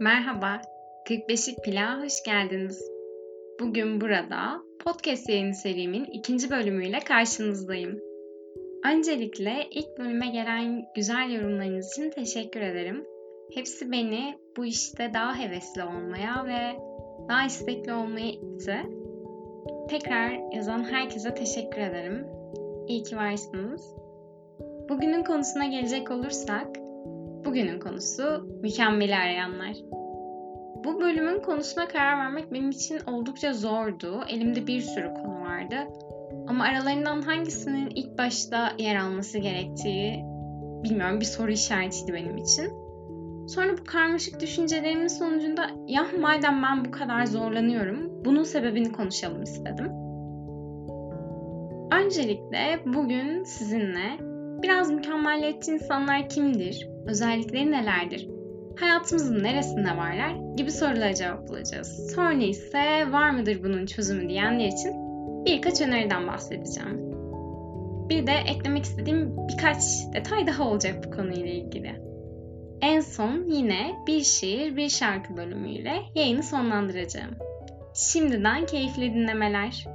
Merhaba, 45'lik Plağa hoş geldiniz. Bugün burada podcast yayını serimin ikinci bölümüyle karşınızdayım. Öncelikle ilk bölüme gelen güzel yorumlarınız için teşekkür ederim. Hepsi beni bu işte daha hevesli olmaya ve daha istekli olmaya itti. Tekrar yazan herkese teşekkür ederim. İyi ki varsınız. Bugünün konusuna gelecek olursak, bugünün konusu mükemmeli arayanlar. Bu bölümün konusuna karar vermek benim için oldukça zordu. Elimde bir sürü konu vardı. Ama aralarından hangisinin ilk başta yer alması gerektiği bilmiyorum bir soru işaretiydi benim için. Sonra bu karmaşık düşüncelerimin sonucunda ya madem ben bu kadar zorlanıyorum bunun sebebini konuşalım istedim. Öncelikle bugün sizinle biraz mükemmeliyetçi insanlar kimdir, özellikleri nelerdir, hayatımızın neresinde varlar gibi sorulara cevaplayacağız. Sonra ise var mıdır bunun çözümü diyenler için birkaç öneriden bahsedeceğim. Bir de eklemek istediğim birkaç detay daha olacak bu konuyla ilgili. En son yine bir şiir bir şarkı bölümüyle yayını sonlandıracağım. Şimdiden keyifli dinlemeler.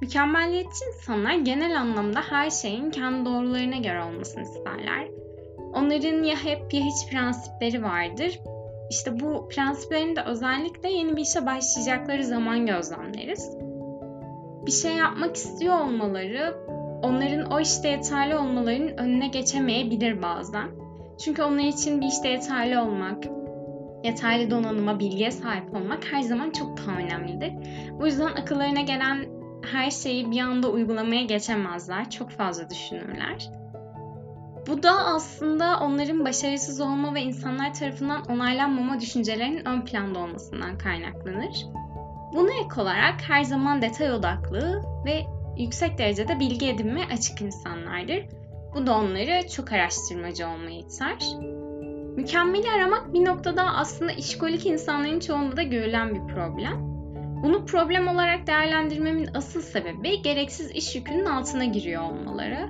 Mükemmeliyetçi insanlar genel anlamda her şeyin kendi doğrularına göre olmasını isterler. Onların ya hep ya hiç prensipleri vardır. İşte bu prensiplerini de özellikle yeni bir işe başlayacakları zaman gözlemleriz. Bir şey yapmak istiyor olmaları onların o işte yeterli olmalarının önüne geçemeyebilir bazen. Çünkü onlar için bir işte yeterli olmak, yeterli donanıma, bilgiye sahip olmak her zaman çok daha önemlidir. Bu yüzden akıllarına gelen her şeyi bir anda uygulamaya geçemezler. Çok fazla düşünürler. Bu da aslında onların başarısız olma ve insanlar tarafından onaylanmama düşüncelerinin ön planda olmasından kaynaklanır. Buna ek olarak her zaman detay odaklı ve yüksek derecede bilgi edinme açık insanlardır. Bu da onları çok araştırmacı olmaya iter. Mükemmeli aramak bir noktada aslında işkolik insanların çoğunda da görülen bir problem. Bunu problem olarak değerlendirmemin asıl sebebi gereksiz iş yükünün altına giriyor olmaları.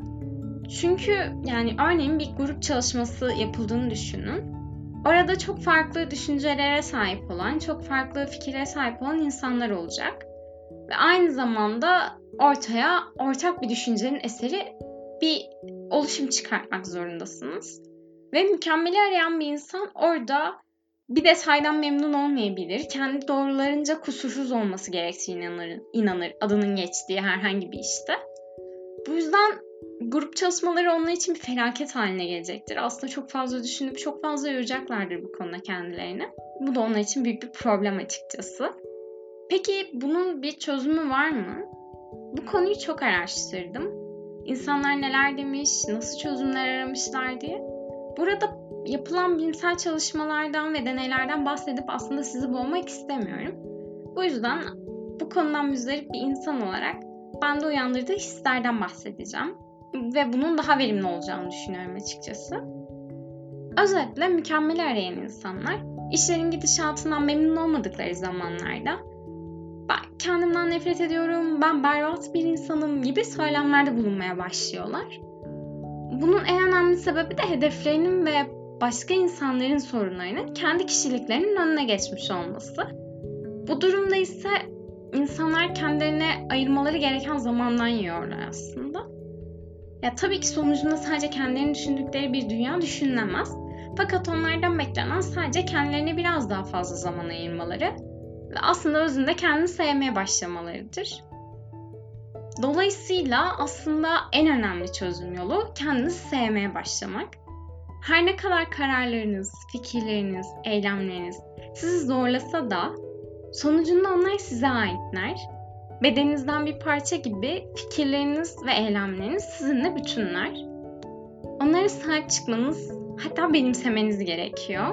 Çünkü yani örneğin bir grup çalışması yapıldığını düşünün. Orada çok farklı düşüncelere sahip olan, çok farklı fikirlere sahip olan insanlar olacak. Ve aynı zamanda ortaya ortak bir düşüncenin eseri bir oluşum çıkartmak zorundasınız. Ve mükemmeli arayan bir insan orada bir detaydan memnun olmayabilir. Kendi doğrularınca kusursuz olması gerektiğine inanır, inanır adının geçtiği herhangi bir işte. Bu yüzden grup çalışmaları onun için bir felaket haline gelecektir. Aslında çok fazla düşünüp çok fazla yoracaklardır bu konuda kendilerini. Bu da onlar için büyük bir problem açıkçası. Peki bunun bir çözümü var mı? Bu konuyu çok araştırdım. İnsanlar neler demiş, nasıl çözümler aramışlar diye. Burada yapılan bilimsel çalışmalardan ve deneylerden bahsedip aslında sizi boğmak istemiyorum. Bu yüzden bu konudan müzdarip bir insan olarak bende uyandırdığı hislerden bahsedeceğim. Ve bunun daha verimli olacağını düşünüyorum açıkçası. Özetle mükemmeli arayan insanlar işlerin gidişatından memnun olmadıkları zamanlarda ben kendimden nefret ediyorum, ben berbat bir insanım gibi söylemlerde bulunmaya başlıyorlar. Bunun en önemli sebebi de hedeflerinin ve başka insanların sorunlarının kendi kişiliklerinin önüne geçmiş olması. Bu durumda ise insanlar kendilerine ayırmaları gereken zamandan yiyorlar aslında. Ya tabii ki sonucunda sadece kendilerini düşündükleri bir dünya düşünülemez. Fakat onlardan beklenen sadece kendilerine biraz daha fazla zaman ayırmaları ve aslında özünde kendini sevmeye başlamalarıdır. Dolayısıyla aslında en önemli çözüm yolu kendinizi sevmeye başlamak. Her ne kadar kararlarınız, fikirleriniz, eylemleriniz sizi zorlasa da sonucunda onlar size aitler. Bedeninizden bir parça gibi fikirleriniz ve eylemleriniz sizinle bütünler. Onlara sahip çıkmanız, hatta benimsemeniz gerekiyor.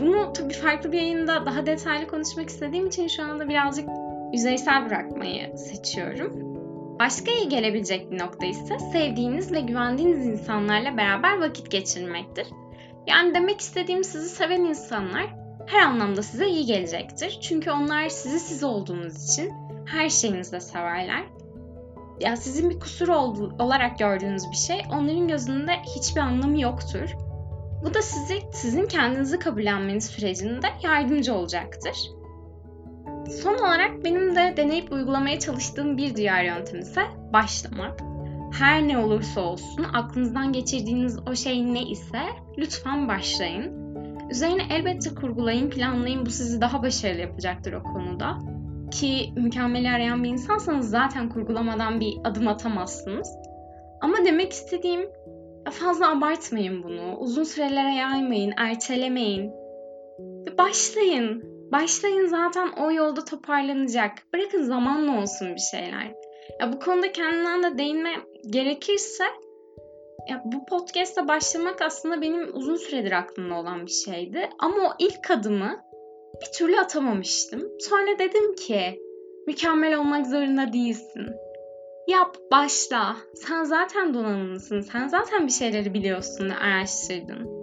Bunu tabii farklı bir yayında daha detaylı konuşmak istediğim için şu anda birazcık yüzeysel bırakmayı seçiyorum. Başka iyi gelebilecek bir nokta ise sevdiğiniz ve güvendiğiniz insanlarla beraber vakit geçirmektir. Yani demek istediğim sizi seven insanlar her anlamda size iyi gelecektir. Çünkü onlar sizi siz olduğunuz için her şeyinizde severler. Ya sizin bir kusur olarak gördüğünüz bir şey onların gözünde hiçbir anlamı yoktur. Bu da sizi sizin kendinizi kabullenmeniz sürecinde yardımcı olacaktır. Son olarak benim de deneyip uygulamaya çalıştığım bir diğer yöntem ise başlamak. Her ne olursa olsun aklınızdan geçirdiğiniz o şey ne ise lütfen başlayın. Üzerine elbette kurgulayın, planlayın. Bu sizi daha başarılı yapacaktır o konuda. Ki mükemmeli arayan bir insansanız zaten kurgulamadan bir adım atamazsınız. Ama demek istediğim fazla abartmayın bunu. Uzun sürelere yaymayın, ertelemeyin. Başlayın. Başlayın zaten o yolda toparlanacak. Bırakın zamanla olsun bir şeyler. Ya bu konuda kendimden de değinme gerekirse ya bu podcast'a başlamak aslında benim uzun süredir aklımda olan bir şeydi. Ama o ilk adımı bir türlü atamamıştım. Sonra dedim ki mükemmel olmak zorunda değilsin. Yap, başla. Sen zaten donanımlısın. Sen zaten bir şeyleri biliyorsun araştırdın.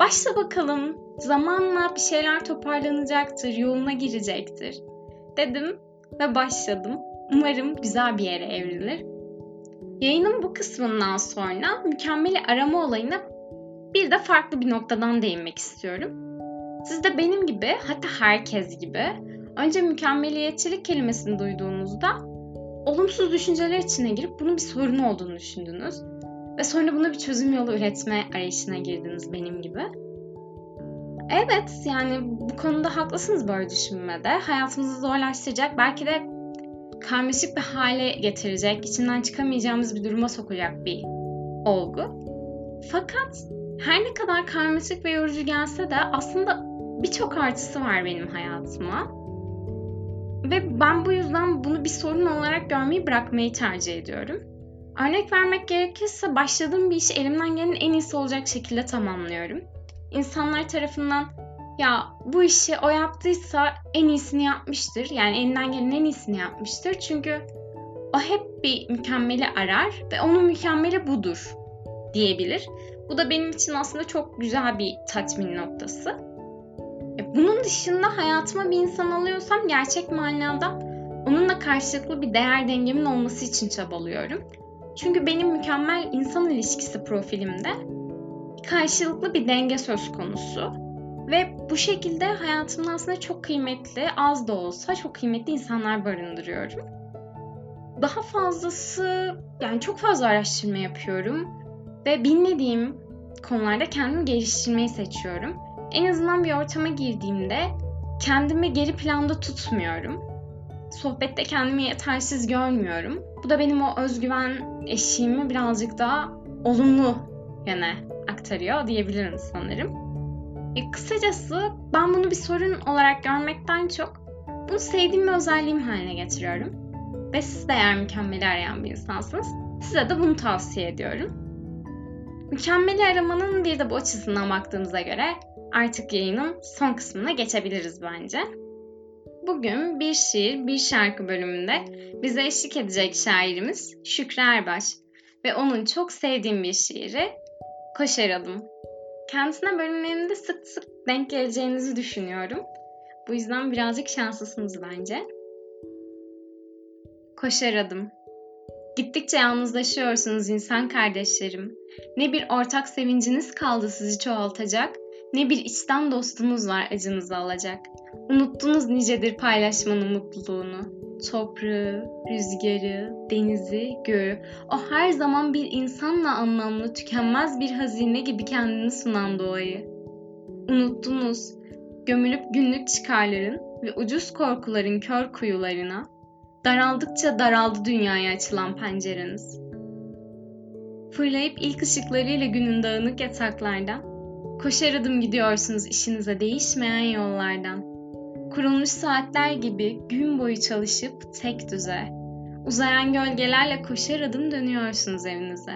Başla bakalım. Zamanla bir şeyler toparlanacaktır, yoluna girecektir. Dedim ve başladım. Umarım güzel bir yere evrilir. Yayının bu kısmından sonra mükemmeli arama olayına bir de farklı bir noktadan değinmek istiyorum. Siz de benim gibi hatta herkes gibi önce mükemmeliyetçilik kelimesini duyduğunuzda olumsuz düşünceler içine girip bunun bir sorun olduğunu düşündünüz. Ve sonra buna bir çözüm yolu üretme arayışına girdiniz benim gibi. Evet yani bu konuda haklısınız böyle düşünmede. Hayatımızı zorlaştıracak belki de karmaşık bir hale getirecek, içinden çıkamayacağımız bir duruma sokacak bir olgu. Fakat her ne kadar karmaşık ve yorucu gelse de aslında birçok artısı var benim hayatıma. Ve ben bu yüzden bunu bir sorun olarak görmeyi bırakmayı tercih ediyorum. Örnek vermek gerekirse başladığım bir işi elimden gelen en iyisi olacak şekilde tamamlıyorum. İnsanlar tarafından ya bu işi o yaptıysa en iyisini yapmıştır. Yani elinden gelen en iyisini yapmıştır. Çünkü o hep bir mükemmeli arar ve onun mükemmeli budur diyebilir. Bu da benim için aslında çok güzel bir tatmin noktası. E, bunun dışında hayatıma bir insan alıyorsam gerçek manada onunla karşılıklı bir değer dengemin olması için çabalıyorum. Çünkü benim mükemmel insan ilişkisi profilimde karşılıklı bir denge söz konusu. Ve bu şekilde hayatımda aslında çok kıymetli, az da olsa çok kıymetli insanlar barındırıyorum. Daha fazlası, yani çok fazla araştırma yapıyorum ve bilmediğim konularda kendimi geliştirmeyi seçiyorum. En azından bir ortama girdiğimde kendimi geri planda tutmuyorum. Sohbette kendimi yetersiz görmüyorum. Bu da benim o özgüven eşiğimi birazcık daha olumlu yöne aktarıyor diyebilirim sanırım. E, kısacası ben bunu bir sorun olarak görmekten çok bunu sevdiğim bir özelliğim haline getiriyorum. Ve siz de eğer mükemmeli arayan bir insansınız size de bunu tavsiye ediyorum. Mükemmeli aramanın bir de bu açısından baktığımıza göre artık yayının son kısmına geçebiliriz bence. Bugün bir şiir, bir şarkı bölümünde bize eşlik edecek şairimiz Şükrü Erbaş ve onun çok sevdiğim bir şiiri Koşar Adım kendisine bölümlerinde sık sık denk geleceğinizi düşünüyorum. Bu yüzden birazcık şanslısınız bence. Koşar adım. Gittikçe yalnızlaşıyorsunuz insan kardeşlerim. Ne bir ortak sevinciniz kaldı sizi çoğaltacak, ne bir içten dostunuz var acınızı alacak. Unuttunuz nicedir paylaşmanın mutluluğunu toprağı, rüzgarı, denizi, göğü, o her zaman bir insanla anlamlı, tükenmez bir hazine gibi kendini sunan doğayı. Unuttunuz, gömülüp günlük çıkarların ve ucuz korkuların kör kuyularına, daraldıkça daraldı dünyaya açılan pencereniz. Fırlayıp ilk ışıklarıyla günün dağınık yataklardan, koşar adım gidiyorsunuz işinize değişmeyen yollardan.'' kurulmuş saatler gibi gün boyu çalışıp tek düze, uzayan gölgelerle koşar adım dönüyorsunuz evinize.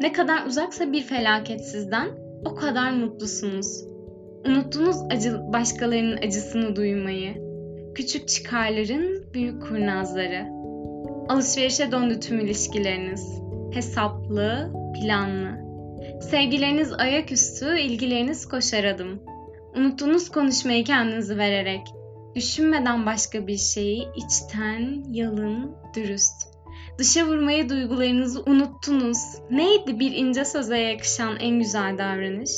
Ne kadar uzaksa bir felaket sizden, o kadar mutlusunuz. Unuttunuz acı, başkalarının acısını duymayı. Küçük çıkarların büyük kurnazları. Alışverişe döndü tüm ilişkileriniz. Hesaplı, planlı. Sevgileriniz ayaküstü, ilgileriniz koşar adım.'' Unuttunuz konuşmayı kendinizi vererek. Düşünmeden başka bir şeyi içten, yalın, dürüst. Dışa vurmayı duygularınızı unuttunuz. Neydi bir ince söze yakışan en güzel davranış?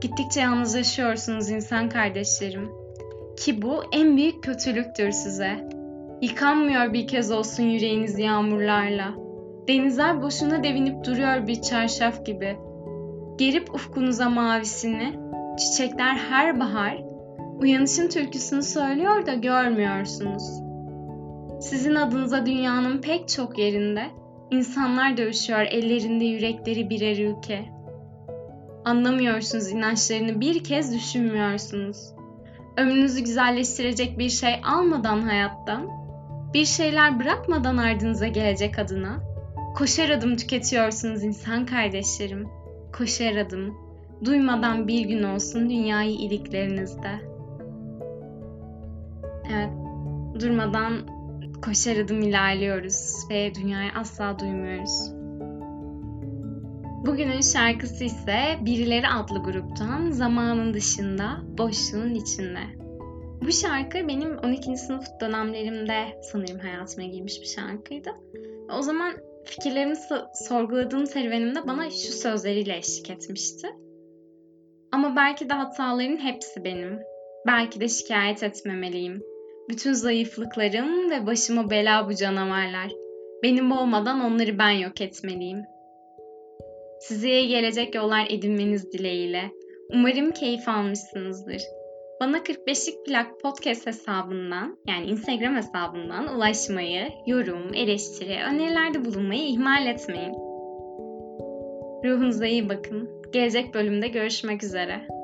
Gittikçe yalnızlaşıyorsunuz insan kardeşlerim. Ki bu en büyük kötülüktür size. Yıkanmıyor bir kez olsun yüreğiniz yağmurlarla. Denizler boşuna devinip duruyor bir çarşaf gibi. Gerip ufkunuza mavisini, çiçekler her bahar, uyanışın türküsünü söylüyor da görmüyorsunuz. Sizin adınıza dünyanın pek çok yerinde insanlar dövüşüyor ellerinde yürekleri birer ülke. Anlamıyorsunuz inançlarını bir kez düşünmüyorsunuz. Ömrünüzü güzelleştirecek bir şey almadan hayattan, bir şeyler bırakmadan ardınıza gelecek adına, koşar adım tüketiyorsunuz insan kardeşlerim. Koşar adım, duymadan bir gün olsun dünyayı iliklerinizde. Evet, durmadan koşar adım ilerliyoruz ve dünyayı asla duymuyoruz. Bugünün şarkısı ise Birileri adlı gruptan Zamanın Dışında, Boşluğun içinde. Bu şarkı benim 12. sınıf dönemlerimde sanırım hayatıma girmiş bir şarkıydı. O zaman fikirlerimi sorguladığım serüvenimde bana şu sözleriyle eşlik etmişti. Ama belki de hataların hepsi benim. Belki de şikayet etmemeliyim. Bütün zayıflıklarım ve başıma bela bu canavarlar. Benim olmadan onları ben yok etmeliyim. Size gelecek yollar edinmeniz dileğiyle. Umarım keyif almışsınızdır. Bana 45'lik plak podcast hesabından yani Instagram hesabından ulaşmayı, yorum, eleştiri, önerilerde bulunmayı ihmal etmeyin. Ruhunuza iyi bakın. Gelecek bölümde görüşmek üzere.